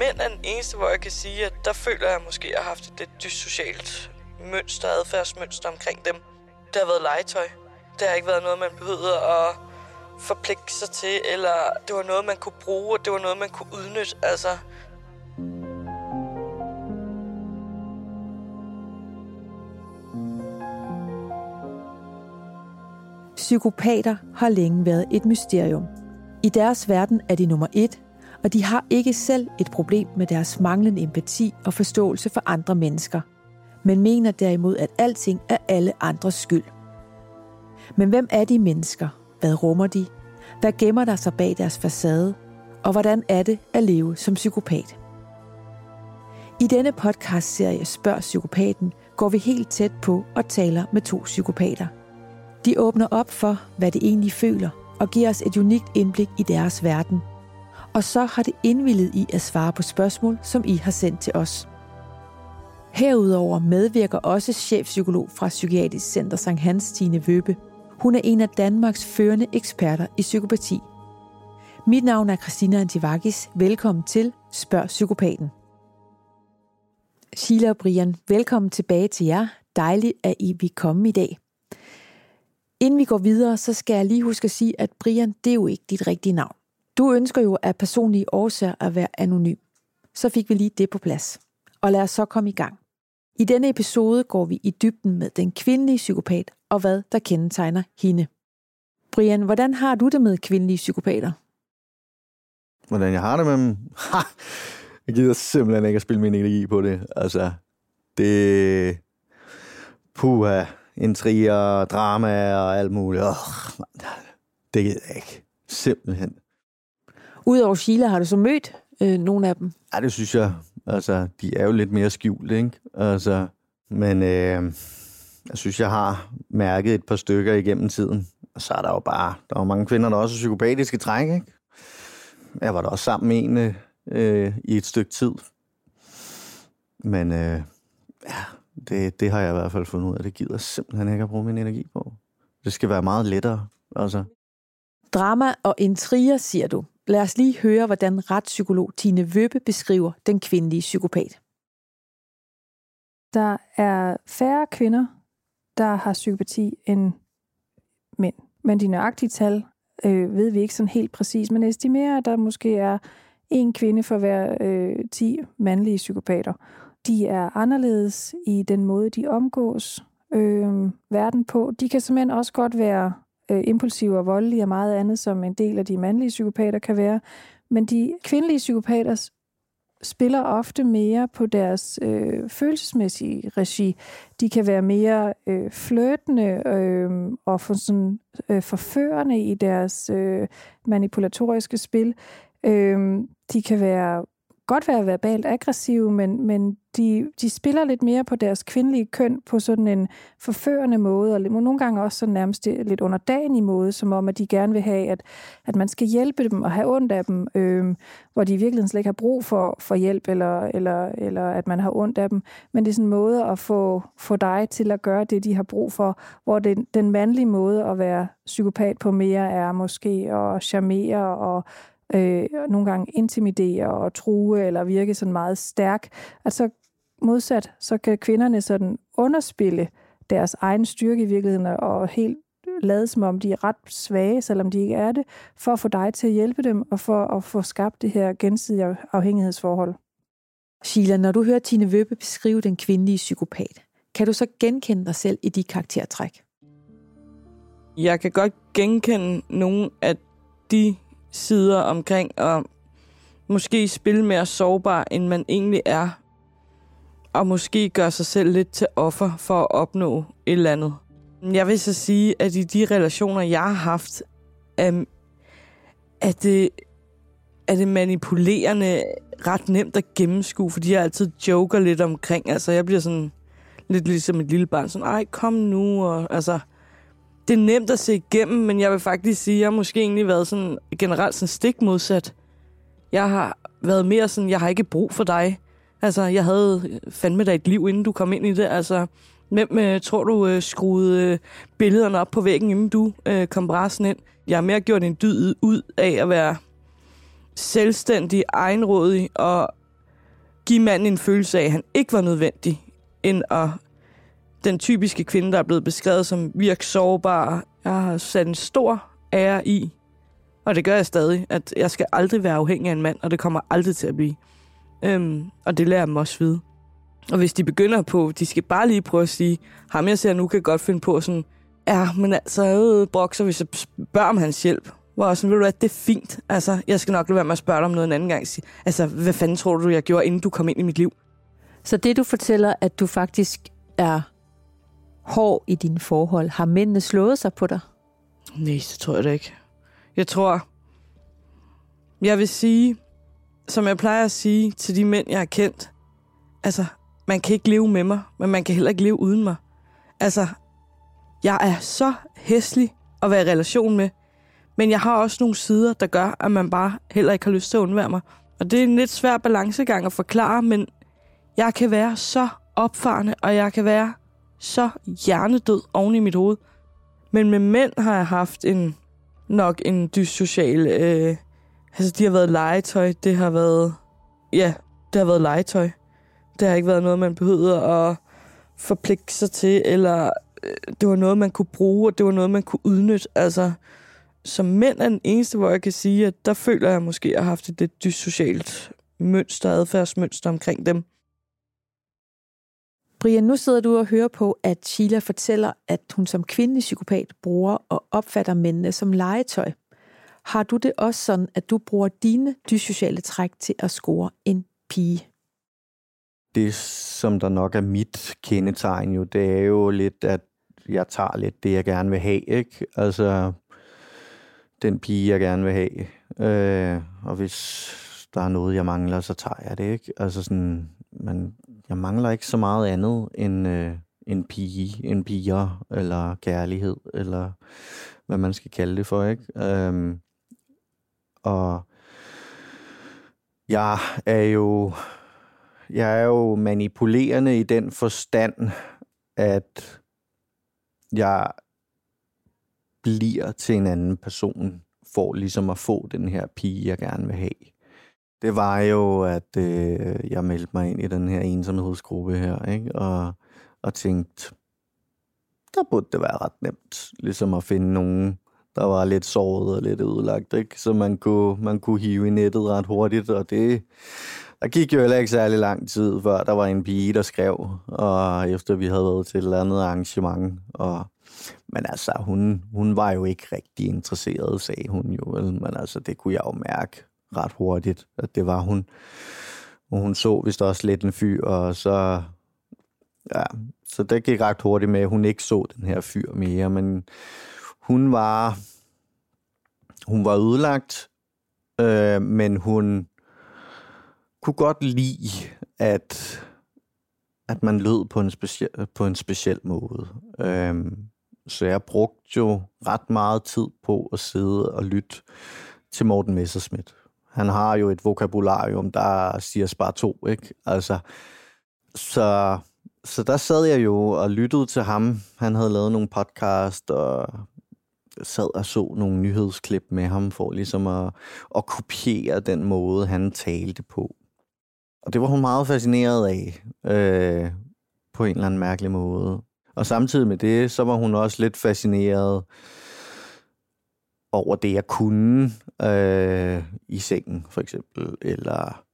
mænd er den eneste, hvor jeg kan sige, at der føler jeg måske, at jeg har haft et lidt dyssocialt mønster, adfærdsmønster omkring dem. Det har været legetøj. Det har ikke været noget, man behøvede at forpligte sig til, eller det var noget, man kunne bruge, og det var noget, man kunne udnytte. Altså, Psykopater har længe været et mysterium. I deres verden er de nummer et, og de har ikke selv et problem med deres manglende empati og forståelse for andre mennesker, men mener derimod, at alting er alle andres skyld. Men hvem er de mennesker? Hvad rummer de? Hvad gemmer der sig bag deres facade? Og hvordan er det at leve som psykopat? I denne podcast-serie Spørg Psykopaten går vi helt tæt på og taler med to psykopater. De åbner op for, hvad de egentlig føler, og giver os et unikt indblik i deres verden. Og så har det indvillet i at svare på spørgsmål, som I har sendt til os. Herudover medvirker også chefpsykolog fra Psykiatrisk Center Sankt Hans, Tine Vøbe. Hun er en af Danmarks førende eksperter i psykopati. Mit navn er Christina Antivakis. Velkommen til Spørg Psykopaten. Sheila og Brian, velkommen tilbage til jer. Dejligt, at I vil komme i dag. Inden vi går videre, så skal jeg lige huske at sige, at Brian, det er jo ikke dit rigtige navn. Du ønsker jo af personlige årsager at være anonym. Så fik vi lige det på plads. Og lad os så komme i gang. I denne episode går vi i dybden med den kvindelige psykopat og hvad der kendetegner hende. Brian, hvordan har du det med kvindelige psykopater? Hvordan jeg har det med dem? Ha! Jeg gider simpelthen ikke at spille min energi på det. Altså, det... Puha, intriger, drama og alt muligt. Oh, det gider jeg ikke. Simpelthen. Udover Sheila, har du så mødt øh, nogle af dem? Ja, det synes jeg. Altså, de er jo lidt mere skjult, ikke? Altså, men øh, jeg synes, jeg har mærket et par stykker igennem tiden. Og så er der jo bare, der er jo mange kvinder, der også er psykopatiske træk, ikke? Jeg var da også sammen med en øh, i et stykke tid. Men øh, ja, det, det har jeg i hvert fald fundet ud af. Det gider simpelthen ikke at bruge min energi på. Det skal være meget lettere. Altså. Drama og intriger, siger du. Lad os lige høre, hvordan retspsykolog Tine Vøbe beskriver den kvindelige psykopat. Der er færre kvinder, der har psykopati end mænd. Men de nøjagtige tal øh, ved vi ikke sådan helt præcis, men estimerer, at der måske er en kvinde for hver øh, 10 mandlige psykopater. De er anderledes i den måde, de omgås øh, verden på. De kan simpelthen også godt være øh, impulsive og voldelige og meget andet, som en del af de mandlige psykopater kan være. Men de kvindelige psykopater spiller ofte mere på deres øh, følelsesmæssige regi. De kan være mere øh, flirtende øh, og for sådan, øh, forførende i deres øh, manipulatoriske spil. Øh, de kan være godt være verbalt aggressive, men, men de, de spiller lidt mere på deres kvindelige køn på sådan en forførende måde, og nogle gange også sådan nærmest lidt underdanig måde, som om, at de gerne vil have, at, at man skal hjælpe dem og have ondt af dem, øh, hvor de i virkeligheden slet ikke har brug for, for hjælp, eller, eller, eller at man har ondt af dem. Men det er sådan en måde at få, få dig til at gøre det, de har brug for, hvor den, den mandlige måde at være psykopat på mere er måske at charmere og øh, nogle gange intimidere og true eller virke sådan meget stærk. Altså modsat, så kan kvinderne sådan underspille deres egen styrke i virkeligheden og helt lade som om de er ret svage, selvom de ikke er det, for at få dig til at hjælpe dem og for at få skabt det her gensidige afhængighedsforhold. Sheila, når du hører Tine Vøbe beskrive den kvindelige psykopat, kan du så genkende dig selv i de karaktertræk? Jeg kan godt genkende nogle af de sider omkring at måske spille mere sårbar, end man egentlig er. Og måske gøre sig selv lidt til offer for at opnå et eller andet. Jeg vil så sige, at i de relationer, jeg har haft, er, er, det, er det manipulerende ret nemt at gennemskue, fordi jeg altid joker lidt omkring. Altså, jeg bliver sådan lidt ligesom et lille barn, sådan, ej, kom nu, og altså, det er nemt at se igennem, men jeg vil faktisk sige, at jeg har måske egentlig været sådan generelt sådan stik modsat. Jeg har været mere sådan, jeg har ikke brug for dig. Altså, jeg havde fandme dig et liv, inden du kom ind i det. Altså, hvem øh, tror du øh, skruede øh, billederne op på væggen, inden du øh, kom brassen ind? Jeg har mere gjort en dyd ud af at være selvstændig, egenrådig og give manden en følelse af, at han ikke var nødvendig, end at den typiske kvinde, der er blevet beskrevet som virk sårbar. Jeg har sat en stor ære i, og det gør jeg stadig, at jeg skal aldrig være afhængig af en mand, og det kommer aldrig til at blive. Øhm, og det lærer dem også vide. Og hvis de begynder på, de skal bare lige prøve at sige, ham jeg ser nu kan godt finde på sådan, ja, men altså, øh, brokser, hvis jeg spørger om hans hjælp. Hvor sådan, ved du hvad, det er fint. Altså, jeg skal nok lade være med at spørge dig om noget en anden gang. Altså, hvad fanden tror du, jeg gjorde, inden du kom ind i mit liv? Så det, du fortæller, at du faktisk er hård i dine forhold, har mændene slået sig på dig? Nej, det tror jeg da ikke. Jeg tror, jeg vil sige, som jeg plejer at sige til de mænd, jeg har kendt, altså, man kan ikke leve med mig, men man kan heller ikke leve uden mig. Altså, jeg er så hæslig at være i relation med, men jeg har også nogle sider, der gør, at man bare heller ikke har lyst til at undvære mig. Og det er en lidt svær balancegang at forklare, men jeg kan være så opfarende, og jeg kan være så hjernedød oven i mit hoved. Men med mænd har jeg haft en nok en dyssocial... Øh, altså, de har været legetøj. Det har været... Ja, det har været legetøj. Det har ikke været noget, man behøvede at forpligte sig til, eller øh, det var noget, man kunne bruge, og det var noget, man kunne udnytte. Altså, som mænd er den eneste, hvor jeg kan sige, at der føler jeg måske, at jeg har haft et lidt dyssocialt mønster, adfærdsmønster omkring dem. Brian, nu sidder du og hører på, at Sheila fortæller, at hun som kvindelig psykopat bruger og opfatter mændene som legetøj. Har du det også sådan, at du bruger dine dyssociale træk til at score en pige? Det, som der nok er mit kendetegn jo, det er jo lidt, at jeg tager lidt det, jeg gerne vil have, ikke? Altså, den pige, jeg gerne vil have. Øh, og hvis der er noget, jeg mangler, så tager jeg det, ikke? Altså sådan, man, jeg mangler ikke så meget andet end øh, en pige, en piger, eller kærlighed, eller hvad man skal kalde det for, ikke? Øhm, og jeg er jo jeg er jo manipulerende i den forstand, at jeg bliver til en anden person, for ligesom at få den her pige, jeg gerne vil have. Det var jo, at øh, jeg meldte mig ind i den her ensomhedsgruppe her, ikke? Og, og tænkte, der burde det være ret nemt, ligesom at finde nogen, der var lidt såret og lidt ødelagt, ikke? Så man kunne, man kunne hive i nettet ret hurtigt, og det, der gik jo heller ikke særlig lang tid, før der var en pige, der skrev, og efter vi havde været til et eller andet arrangement, og men altså, hun, hun var jo ikke rigtig interesseret, sagde hun jo. Vel? Men altså, det kunne jeg jo mærke ret hurtigt, at det var hun. Hun så vist også lidt en fyr, og så... Ja, så det gik ret hurtigt med, at hun ikke så den her fyr mere, men hun var... Hun var udlagt, øh, men hun kunne godt lide, at, at man lød på en, speciel, på en speciel måde. Øh, så jeg brugte jo ret meget tid på at sidde og lytte til Morten Messerschmidt. Han har jo et vokabularium, der siger bare to, ikke? Altså, så, så der sad jeg jo og lyttede til ham. Han havde lavet nogle podcast, og sad og så nogle nyhedsklip med ham, for ligesom at, at kopiere den måde, han talte på. Og det var hun meget fascineret af, øh, på en eller anden mærkelig måde. Og samtidig med det, så var hun også lidt fascineret over det, jeg kunne øh, i sengen, for eksempel, eller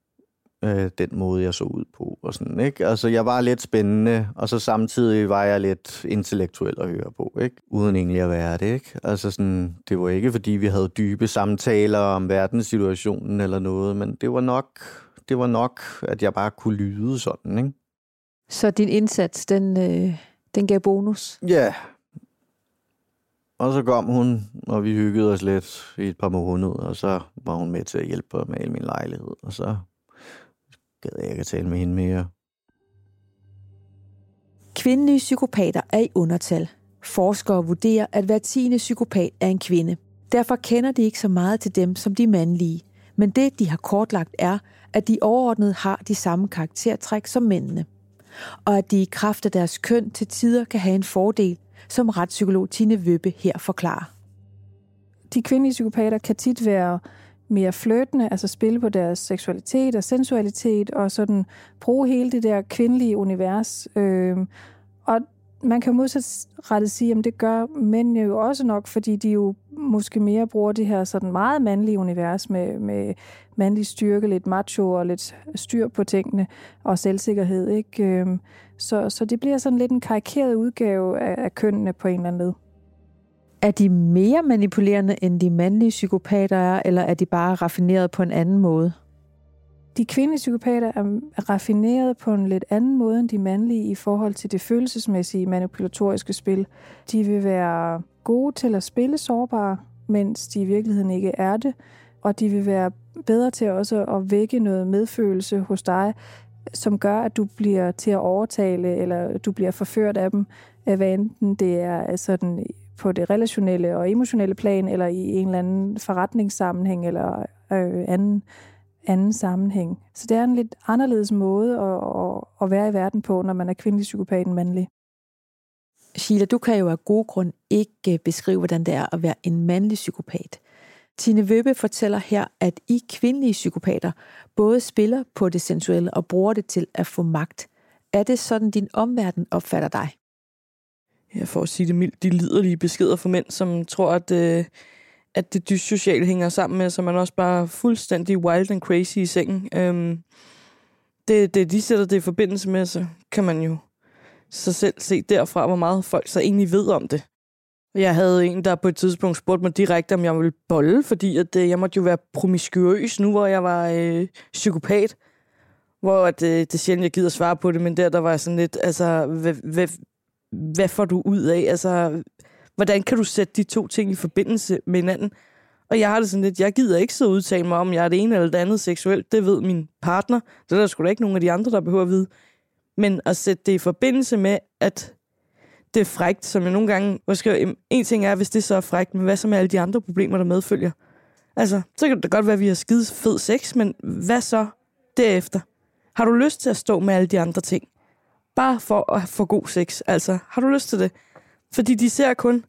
øh, den måde, jeg så ud på, og sådan, ikke? Altså, jeg var lidt spændende, og så samtidig var jeg lidt intellektuel at høre på, ikke? Uden egentlig at være det, ikke? Altså, sådan, det var ikke, fordi vi havde dybe samtaler om verdenssituationen eller noget, men det var nok, det var nok, at jeg bare kunne lyde sådan, ikke? Så din indsats, den, øh, den gav bonus? Ja. Og så kom hun, og vi hyggede os lidt i et par måneder, og så var hun med til at hjælpe med al min lejlighed, og så gad jeg ikke at tale med hende mere. Kvindelige psykopater er i undertal. Forskere vurderer, at hver tiende psykopat er en kvinde. Derfor kender de ikke så meget til dem som de mandlige. Men det, de har kortlagt, er, at de overordnet har de samme karaktertræk som mændene og at de i kraft af deres køn til tider kan have en fordel, som retspsykolog Tine Vøbbe her forklarer. De kvindelige psykopater kan tit være mere flirtende, altså spille på deres seksualitet og sensualitet, og sådan bruge hele det der kvindelige univers. Øh, og man kan modsatrettet sige, at det gør mændene jo også nok, fordi de jo måske mere bruger det her sådan meget mandlige univers med, med mandlig styrke, lidt macho og lidt styr på tingene og selvsikkerhed. Ikke? Øhm, så, så det bliver sådan lidt en karikeret udgave af, af kønnene på en eller anden led. Er de mere manipulerende end de mandlige psykopater er, eller er de bare raffineret på en anden måde? De kvindelige psykopater er raffineret på en lidt anden måde end de mandlige i forhold til det følelsesmæssige manipulatoriske spil. De vil være gode til at spille sårbare, mens de i virkeligheden ikke er det. Og de vil være bedre til også at vække noget medfølelse hos dig, som gør, at du bliver til at overtale, eller du bliver forført af dem, hvad enten det er øh, sådan på det relationelle og emotionelle plan, eller i en eller anden forretningssammenhæng, eller øh, anden anden sammenhæng. Så det er en lidt anderledes måde at, at, at være i verden på, når man er kvindelig psykopat end mandlig. Sheila, du kan jo af god grund ikke beskrive, hvordan det er at være en mandlig psykopat. Tine Vøbe fortæller her, at I kvindelige psykopater både spiller på det sensuelle og bruger det til at få magt. Er det sådan, din omverden opfatter dig? Jeg får at sige det mildt, de liderlige beskeder for mænd, som tror, at øh, at det dyssociale hænger sammen med, så man også bare fuldstændig wild and crazy i sengen. Øhm, det, det, de sætter det i forbindelse med, så kan man jo så selv se derfra, hvor meget folk så egentlig ved om det. Jeg havde en, der på et tidspunkt spurgte mig direkte, om jeg ville bolle, fordi at, øh, jeg måtte jo være promiskuøs nu, hvor jeg var øh, psykopat. Hvor at, øh, det er sjældent, jeg gider svare på det, men der, der var jeg sådan lidt, altså, hvad, hvad, hvad får du ud af? Altså, Hvordan kan du sætte de to ting i forbindelse med hinanden? Og jeg har det sådan lidt, jeg gider ikke så udtale mig om, jeg er det ene eller det andet seksuelt. Det ved min partner. Det er der sgu da ikke nogen af de andre, der behøver at vide. Men at sætte det i forbindelse med, at det er frægt, som jeg nogle gange... Hvad en ting er, hvis det så er frægt, men hvad så med alle de andre problemer, der medfølger? Altså, så kan det godt være, at vi har skide fed sex, men hvad så derefter? Har du lyst til at stå med alle de andre ting? Bare for at få god sex. Altså, har du lyst til det? Fordi de ser kun,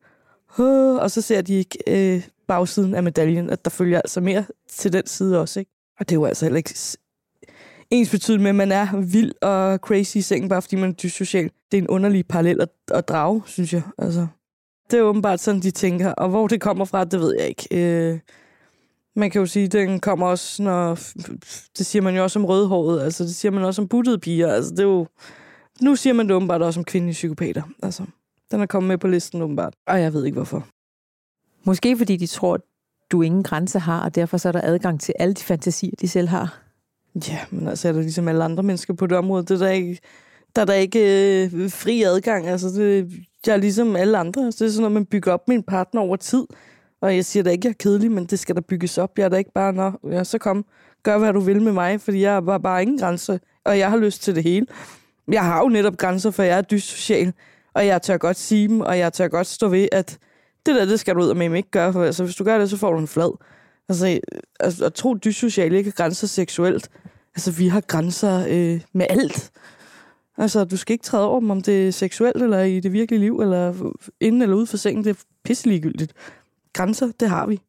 og så ser de ikke øh, bagsiden af medaljen, at der følger altså mere til den side også. Ikke? Og det er jo altså heller ikke ens betydende med, at man er vild og crazy i sengen, bare fordi man er dyssocial. Det er en underlig parallel at, at drage, synes jeg. Altså, det er åbenbart sådan, de tænker. Og hvor det kommer fra, det ved jeg ikke. Øh, man kan jo sige, at den kommer også, når... Det siger man jo også om rødhåret. Altså, det siger man også om buttede piger. Altså, det er jo... Nu siger man det åbenbart også om kvindelige psykopater. Altså. Den er kommet med på listen åbenbart, og jeg ved ikke hvorfor. Måske fordi de tror, du ingen grænse har, og derfor så er der adgang til alle de fantasier, de selv har. Ja, men altså er der ligesom alle andre mennesker på det område. Det er der ikke, der er der ikke øh, fri adgang. Altså, det, jeg er ligesom alle andre. Altså, det er sådan noget, man bygger op med en partner over tid. Og jeg siger da ikke, at jeg er kedelig, men det skal der bygges op. Jeg er da ikke bare, nå, ja, så kom, gør hvad du vil med mig, fordi jeg har bare, bare ingen grænser, og jeg har lyst til det hele. Jeg har jo netop grænser, for jeg er dyssocial og jeg tør godt sige dem, og jeg tør godt stå ved, at det der, det skal du ud og med ikke gøre, for altså, hvis du gør det, så får du en flad. Altså, at, at tro, at ikke har grænser seksuelt. Altså, vi har grænser øh, med alt. Altså, du skal ikke træde over dem, om det er seksuelt, eller i det virkelige liv, eller inden eller ude for sengen. Det er pisseligegyldigt. Grænser, det har vi.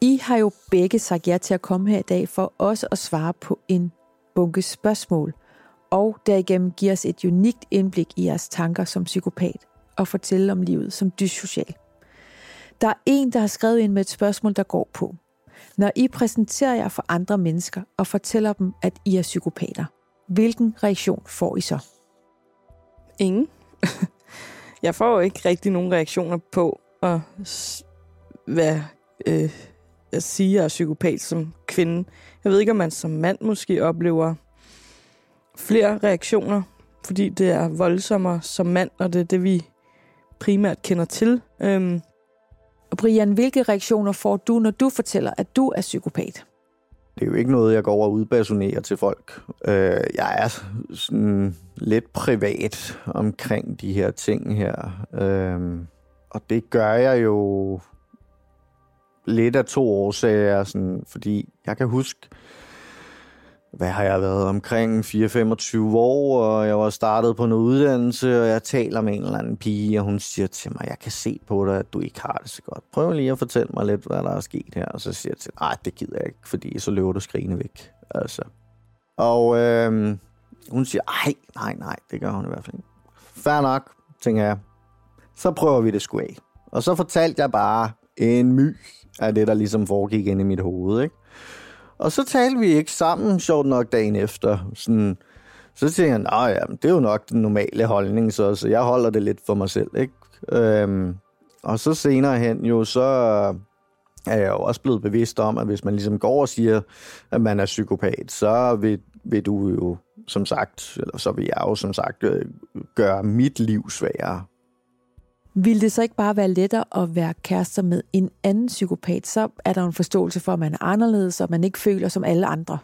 I har jo begge sagt ja til at komme her i dag for også at svare på en bunke spørgsmål – og derigennem give os et unikt indblik i jeres tanker som psykopat og fortælle om livet som dyssocial. Der er en, der har skrevet ind med et spørgsmål, der går på. Når I præsenterer jer for andre mennesker og fortæller dem, at I er psykopater, hvilken reaktion får I så? Ingen. Jeg får jo ikke rigtig nogen reaktioner på at, hvad, øh, at sige, at jeg er psykopat som kvinde. Jeg ved ikke, om man som mand måske oplever flere reaktioner, fordi det er voldsommere som mand, og det er det, vi primært kender til. Øhm. Og Brian, hvilke reaktioner får du, når du fortæller, at du er psykopat? Det er jo ikke noget, jeg går over og udbasunerer til folk. Øh, jeg er sådan lidt privat omkring de her ting her. Øh, og det gør jeg jo lidt af to årsager, sådan, fordi jeg kan huske, hvad har jeg været, omkring 4-25 år, og jeg var startet på en uddannelse, og jeg taler med en eller anden pige, og hun siger til mig, jeg kan se på dig, at du ikke har det så godt. Prøv lige at fortælle mig lidt, hvad der er sket her. Og så siger jeg til nej, det gider jeg ikke, fordi så løber du skrigende væk. Altså. Og øh, hun siger, ej, nej, nej, det gør hun i hvert fald ikke. Fair nok, tænker jeg. Så prøver vi det sgu af. Og så fortalte jeg bare en my af det, der ligesom foregik inde i mit hoved, ikke? Og så talte vi ikke sammen, sjovt nok, dagen efter. Sådan, så tænkte jeg, ja, det er jo nok den normale holdning, så, så jeg holder det lidt for mig selv, ikke? Øhm, og så senere hen jo, så øh, er jeg jo også blevet bevidst om, at hvis man ligesom går og siger, at man er psykopat, så vil, vil du jo, som sagt, eller så vil jeg jo som sagt øh, gøre mit liv sværere. Vil det så ikke bare være lettere at være kærester med en anden psykopat, så er der en forståelse for, at man er anderledes, og man ikke føler som alle andre.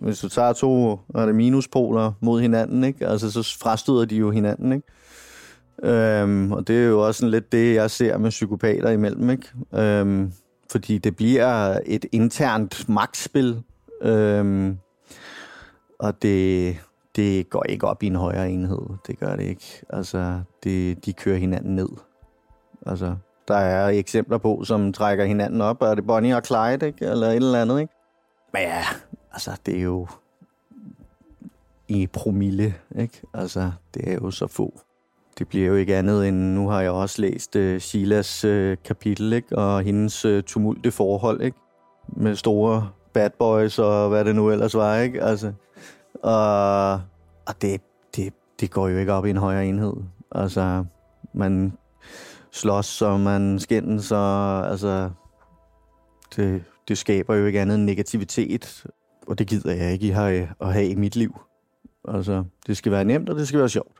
Hvis du tager to er det minuspoler mod hinanden, ikke? Altså, så frastøder de jo hinanden. Ikke? Øhm, og det er jo også sådan lidt det, jeg ser med psykopater imellem. Ikke? Øhm, fordi det bliver et internt magtspil. Øhm, og det, det går ikke op i en højere enhed. Det gør det ikke. Altså, det, de kører hinanden ned. Altså, der er eksempler på, som trækker hinanden op. Er det Bonnie og Clyde, ikke? Eller et eller andet, ikke? Men ja, altså, det er jo i promille, ikke? Altså, det er jo så få. Det bliver jo ikke andet end, nu har jeg også læst øh, uh, Silas uh, øh, kapitel, ikke? Og hendes uh, tumulte forhold, ikke? Med store bad boys og hvad det nu ellers var, ikke? Altså, og, og det, det, det går jo ikke op i en højere enhed. Altså, man slås, og man skændes, og altså, det, det skaber jo ikke andet end negativitet, og det gider jeg ikke have, at have i mit liv. Altså, det skal være nemt, og det skal være sjovt.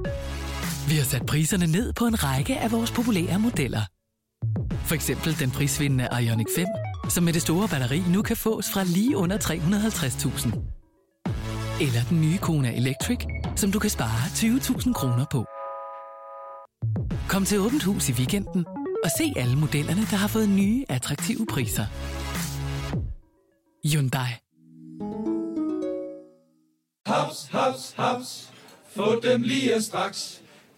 Vi har sat priserne ned på en række af vores populære modeller. For eksempel den prisvindende Ioniq 5, som med det store batteri nu kan fås fra lige under 350.000. Eller den nye Kona Electric, som du kan spare 20.000 kroner på. Kom til Åbent Hus i weekenden og se alle modellerne, der har fået nye, attraktive priser. Hyundai. Haps, haps, haps. Få dem lige straks.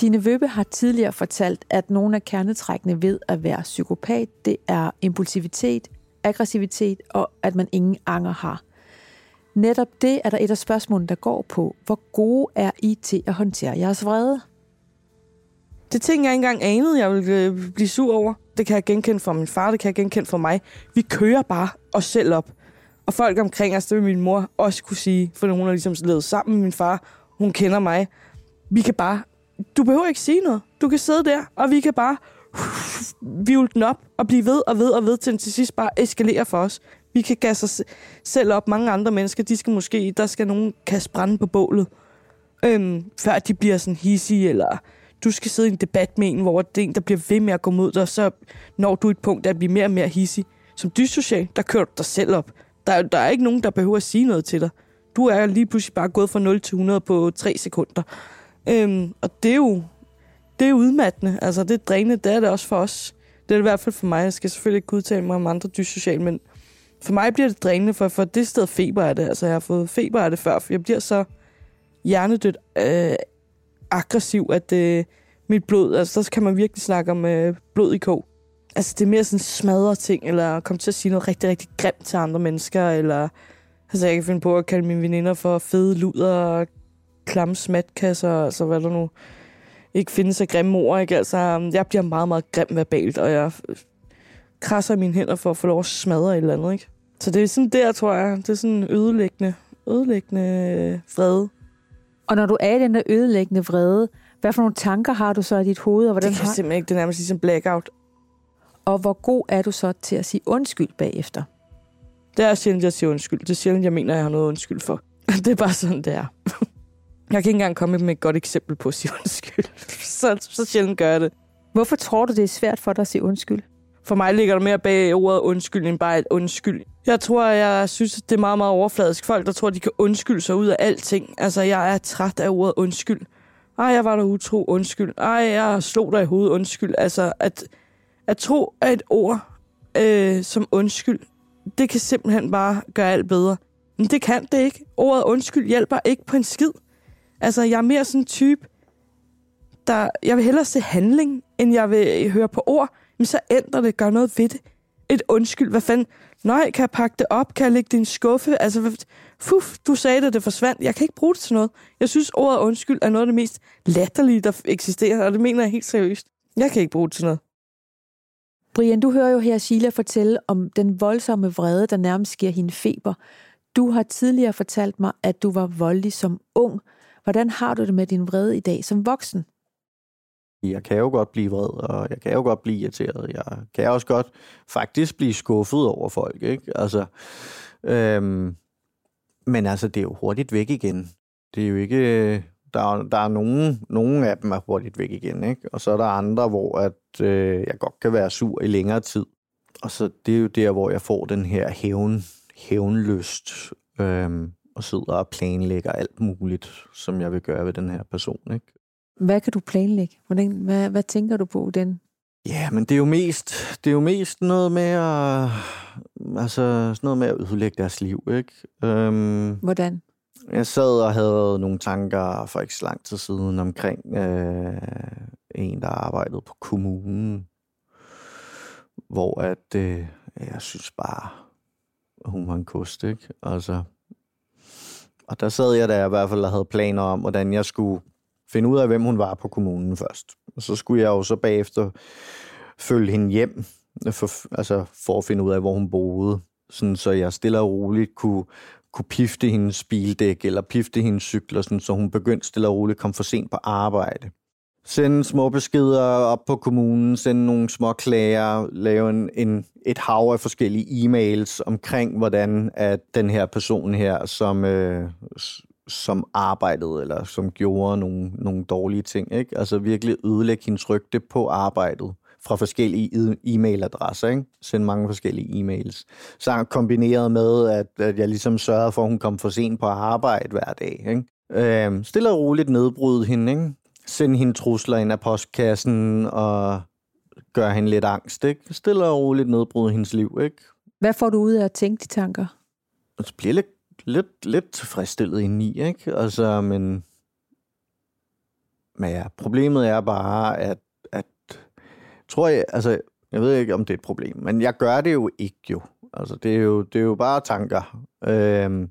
Tine Vøbe har tidligere fortalt, at nogle af kernetrækkene ved at være psykopat, det er impulsivitet, aggressivitet og at man ingen anger har. Netop det er der et af spørgsmålene, der går på. Hvor gode er I til at håndtere jeres vrede? Det ting, jeg ikke engang anede, jeg ville øh, blive sur over. Det kan jeg genkende fra min far, det kan jeg genkende fra mig. Vi kører bare os selv op. Og folk omkring os, det vil min mor også kunne sige, for hun har ligesom levet sammen med min far. Hun kender mig. Vi kan bare... Du behøver ikke sige noget. Du kan sidde der, og vi kan bare vivle den op og blive ved og ved og ved, til den til sidst bare eskalerer for os. Vi kan gasse os selv op. Mange andre mennesker, de skal måske... Der skal nogen kaste brænde på bålet, øhm, før de bliver sådan hissige, eller du skal sidde i en debat med en, hvor det er en, der bliver ved med at gå mod dig, så når du et punkt, der bliver mere og mere hissig. Som dyssocial, der kører du dig selv op. Der, der er ikke nogen, der behøver at sige noget til dig. Du er lige pludselig bare gået fra 0 til 100 på 3 sekunder. Øhm, og det er jo det er udmattende. Altså, det er drænende. Det er det også for os. Det er det i hvert fald for mig. Jeg skal selvfølgelig ikke udtale mig om andre dyssocial, men for mig bliver det drænende, for, for det sted feber er det. Altså, jeg har fået feber af det før, for jeg bliver så hjernedødt øh, aggressiv, at øh, mit blod, altså så kan man virkelig snakke om øh, blod i kog. Altså det er mere sådan smadre ting, eller komme til at sige noget rigtig, rigtig grimt til andre mennesker, eller altså jeg kan finde på at kalde mine veninder for fede luder og klamme smatkasser, altså hvad der nu ikke findes af grimme ord, ikke? Altså, jeg bliver meget, meget grim verbalt, og jeg krasser mine hænder for at få lov at smadre et eller andet, ikke? Så det er sådan der, tror jeg. Det er sådan ødelæggende, ødelæggende øh, vrede. Og når du er i den der ødelæggende vrede, hvad for nogle tanker har du så i dit hoved? Og hvordan det kan har... simpelthen ikke. Det er nærmest ligesom blackout. Og hvor god er du så til at sige undskyld bagefter? Det er sjældent, jeg siger undskyld. Det er sjældent, jeg mener, jeg har noget undskyld for. Det er bare sådan, det er. Jeg kan ikke engang komme med et godt eksempel på at sige undskyld. Så, så sjældent gør jeg det. Hvorfor tror du, det er svært for dig at sige undskyld? For mig ligger der mere bag ordet undskyld, end bare et undskyld. Jeg tror, jeg synes, det er meget, meget overfladisk. Folk, der tror, de kan undskylde sig ud af alting. Altså, jeg er træt af ordet undskyld. Ej, jeg var der utro, undskyld. Ej, jeg slog dig i hovedet, undskyld. Altså, at, at tro af et ord øh, som undskyld, det kan simpelthen bare gøre alt bedre. Men det kan det ikke. Ordet undskyld hjælper ikke på en skid. Altså, jeg er mere sådan en type, der... Jeg vil hellere se handling, end jeg vil høre på ord. Men så ændrer det, gør noget ved det. Et undskyld, hvad fanden? Nej, kan jeg pakke det op? Kan jeg lægge det i en skuffe? Altså, fuf, du sagde det, det forsvandt. Jeg kan ikke bruge det til noget. Jeg synes, ordet undskyld er noget af det mest latterlige, der eksisterer, og det mener jeg helt seriøst. Jeg kan ikke bruge det til noget. Brian, du hører jo her Sheila fortælle om den voldsomme vrede, der nærmest giver hende feber. Du har tidligere fortalt mig, at du var voldelig som ung. Hvordan har du det med din vrede i dag som voksen? Jeg kan jo godt blive vred, og jeg kan jo godt blive irriteret. Jeg kan også godt faktisk blive skuffet over folk, ikke? Altså, øhm, men altså, det er jo hurtigt væk igen. Det er jo ikke... Der der er nogen, nogen af dem er hurtigt væk igen, ikke? Og så er der andre, hvor at, øh, jeg godt kan være sur i længere tid. Og så det er jo der, hvor jeg får den her hævn, hævnlyst, øhm, og sidder og planlægger alt muligt, som jeg vil gøre ved den her person, ikke? Hvad kan du planlægge? Hvordan, hvad, hvad tænker du på den? Ja, men det er jo mest, det er jo mest noget med at, altså sådan noget med at ødelægge deres liv, ikke? Øhm, Hvordan? jeg sad og havde nogle tanker for ikke så lang tid siden omkring øh, en, der arbejdede på kommunen, hvor at, øh, jeg synes bare, hun var en kost, ikke? Altså, og der sad jeg der i hvert fald og havde planer om, hvordan jeg skulle finde ud af, hvem hun var på kommunen først. Og så skulle jeg jo så bagefter følge hende hjem, for, altså for at finde ud af, hvor hun boede. Sådan, så jeg stille og roligt kunne, kunne pifte hendes bildæk, eller pifte hendes cykler, sådan, så hun begyndte stille og roligt at komme for sent på arbejde. Sende små beskeder op på kommunen, sende nogle små klager, lave en, en, et hav af forskellige e-mails omkring, hvordan at den her person her, som, øh, som arbejdede, eller som gjorde nogle, nogle dårlige ting, ikke? altså virkelig ødelægge hendes rygte på arbejdet fra forskellige e- e-mailadresser, ikke? Sende mange forskellige e-mails. Så kombineret med, at, at jeg ligesom sørgede for, at hun kom for sent på arbejde hver dag, ikke? Øh, stille og roligt nedbryde hende, ikke? Sende hende trusler ind af postkassen og gøre hende lidt angst, ikke? Stille og roligt nedbryde hendes liv, ikke? Hvad får du ud af at tænke de tanker? Så bliver lidt, lidt, lidt tilfredsstillet indeni, ikke? Altså, men... Men ja, problemet er bare, at, at tror jeg, altså, jeg ved ikke, om det er et problem, men jeg gør det jo ikke jo. Altså, det er jo, det er jo bare tanker. Øhm,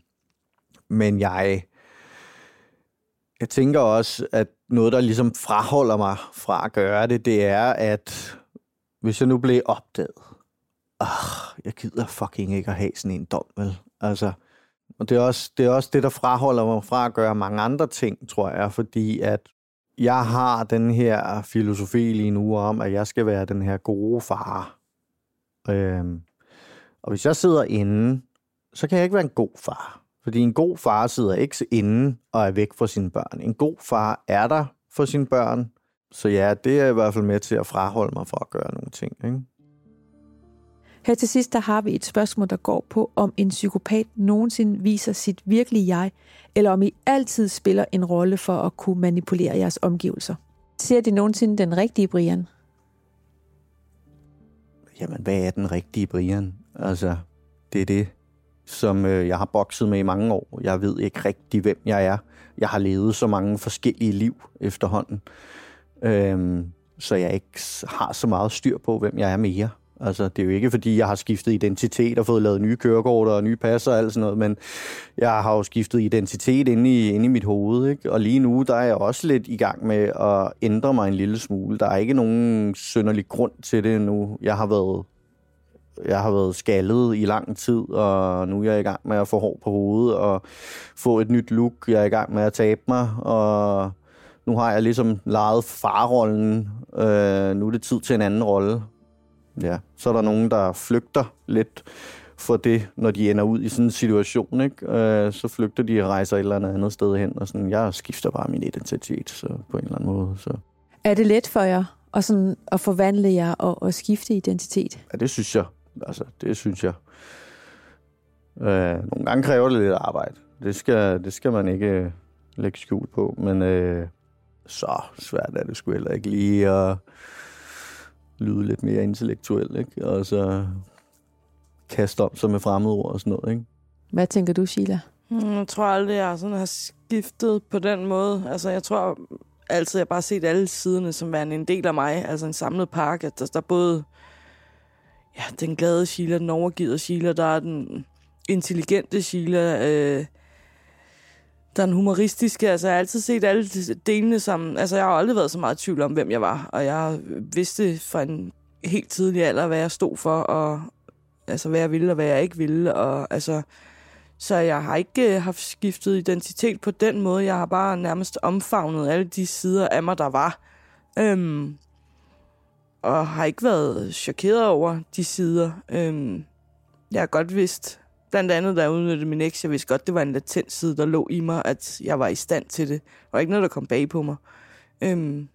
men jeg, jeg tænker også, at noget, der ligesom fraholder mig fra at gøre det, det er, at hvis jeg nu blev opdaget, ah, jeg gider fucking ikke at have sådan en dom, vel? Altså, og det er, også, det er også det, der fraholder mig fra at gøre mange andre ting, tror jeg, fordi at jeg har den her filosofi lige nu om, at jeg skal være den her gode far. Øhm, og hvis jeg sidder inde, så kan jeg ikke være en god far. Fordi en god far sidder ikke inde og er væk fra sine børn. En god far er der for sine børn. Så ja, det er i hvert fald med til at fraholde mig fra at gøre nogle ting. Ikke? Her til sidst, der har vi et spørgsmål, der går på, om en psykopat nogensinde viser sit virkelige jeg, eller om I altid spiller en rolle for at kunne manipulere jeres omgivelser. Ser de nogensinde den rigtige Brian? Jamen, hvad er den rigtige Brian? Altså, det er det som øh, jeg har bokset med i mange år. Jeg ved ikke rigtig, hvem jeg er. Jeg har levet så mange forskellige liv efterhånden. Øhm, så jeg ikke har så meget styr på, hvem jeg er mere. Altså, det er jo ikke, fordi jeg har skiftet identitet og fået lavet nye kørekort og nye pas og alt sådan noget, men jeg har jo skiftet identitet inde i, inde i mit hoved, ikke? Og lige nu, der er jeg også lidt i gang med at ændre mig en lille smule. Der er ikke nogen synderlig grund til det nu. Jeg har været jeg har været skaldet i lang tid, og nu er jeg i gang med at få hår på hovedet og få et nyt look. Jeg er i gang med at tabe mig, og nu har jeg ligesom lejet farrollen. Øh, nu er det tid til en anden rolle. Ja, så er der nogen, der flygter lidt for det, når de ender ud i sådan en situation, ikke? Øh, så flygter de og rejser et eller andet andet sted hen, og sådan, jeg skifter bare min identitet så på en eller anden måde. Så. Er det let for jer at, sådan, at forvandle jer og, og skifte identitet? Ja, det synes jeg. Altså, det synes jeg. Øh, nogle gange kræver det lidt arbejde. Det skal, det skal man ikke lægge skjul på, men øh, så svært er det sgu heller ikke lige at lyde lidt mere intellektuel, ikke? Og så kaste om sig med fremmedord og sådan noget, ikke? Hvad tænker du, Sheila? Hmm, jeg tror aldrig, jeg sådan har skiftet på den måde. Altså, jeg tror altid, jeg bare har set alle siderne som værende en del af mig. Altså en samlet pakke. Der, der er både ja, den glade Sheila, den overgivet Sheila, der er den intelligente Sheila, øh, der er den humoristiske. Altså, jeg har altid set alle delene sammen. Altså, jeg har aldrig været så meget i tvivl om, hvem jeg var. Og jeg vidste fra en helt tidlig alder, hvad jeg stod for, og altså, hvad jeg ville, og hvad jeg ikke ville. Og, altså, så jeg har ikke øh, haft skiftet identitet på den måde. Jeg har bare nærmest omfavnet alle de sider af mig, der var. Øhm, og har ikke været chokeret over de sider. Øhm, jeg har godt vidst, blandt andet da jeg udnyttede min eks, jeg vidste godt, det var en latent side, der lå i mig, at jeg var i stand til det. Og ikke noget, der kom bag på mig. Øhm,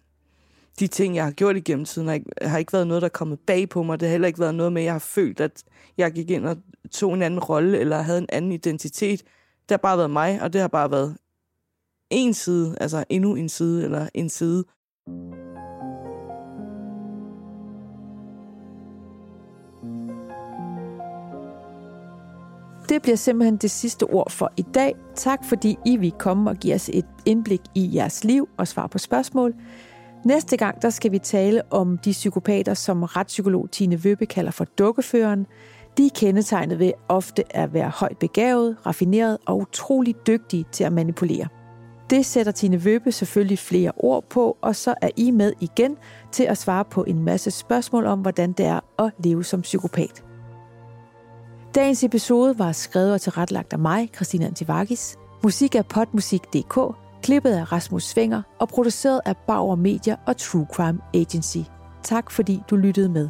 de ting, jeg har gjort igennem tiden, har ikke, har ikke været noget, der er kommet bag på mig. Det har heller ikke været noget med, at jeg har følt, at jeg gik ind og tog en anden rolle, eller havde en anden identitet. Det har bare været mig, og det har bare været en side, altså endnu en side, eller en side. Det bliver simpelthen det sidste ord for i dag. Tak fordi I vil komme og give os et indblik i jeres liv og svare på spørgsmål. Næste gang der skal vi tale om de psykopater, som retspsykolog Tine Vøbe kalder for dukkeføreren. De er kendetegnet ved ofte at være højt begavet, raffineret og utrolig dygtige til at manipulere. Det sætter Tine Vøbe selvfølgelig flere ord på, og så er I med igen til at svare på en masse spørgsmål om, hvordan det er at leve som psykopat. Dagens episode var skrevet og tilrettelagt af mig, Christina Antivakis. Musik er potmusik.dk, klippet af Rasmus Svinger og produceret af Bauer Media og True Crime Agency. Tak fordi du lyttede med.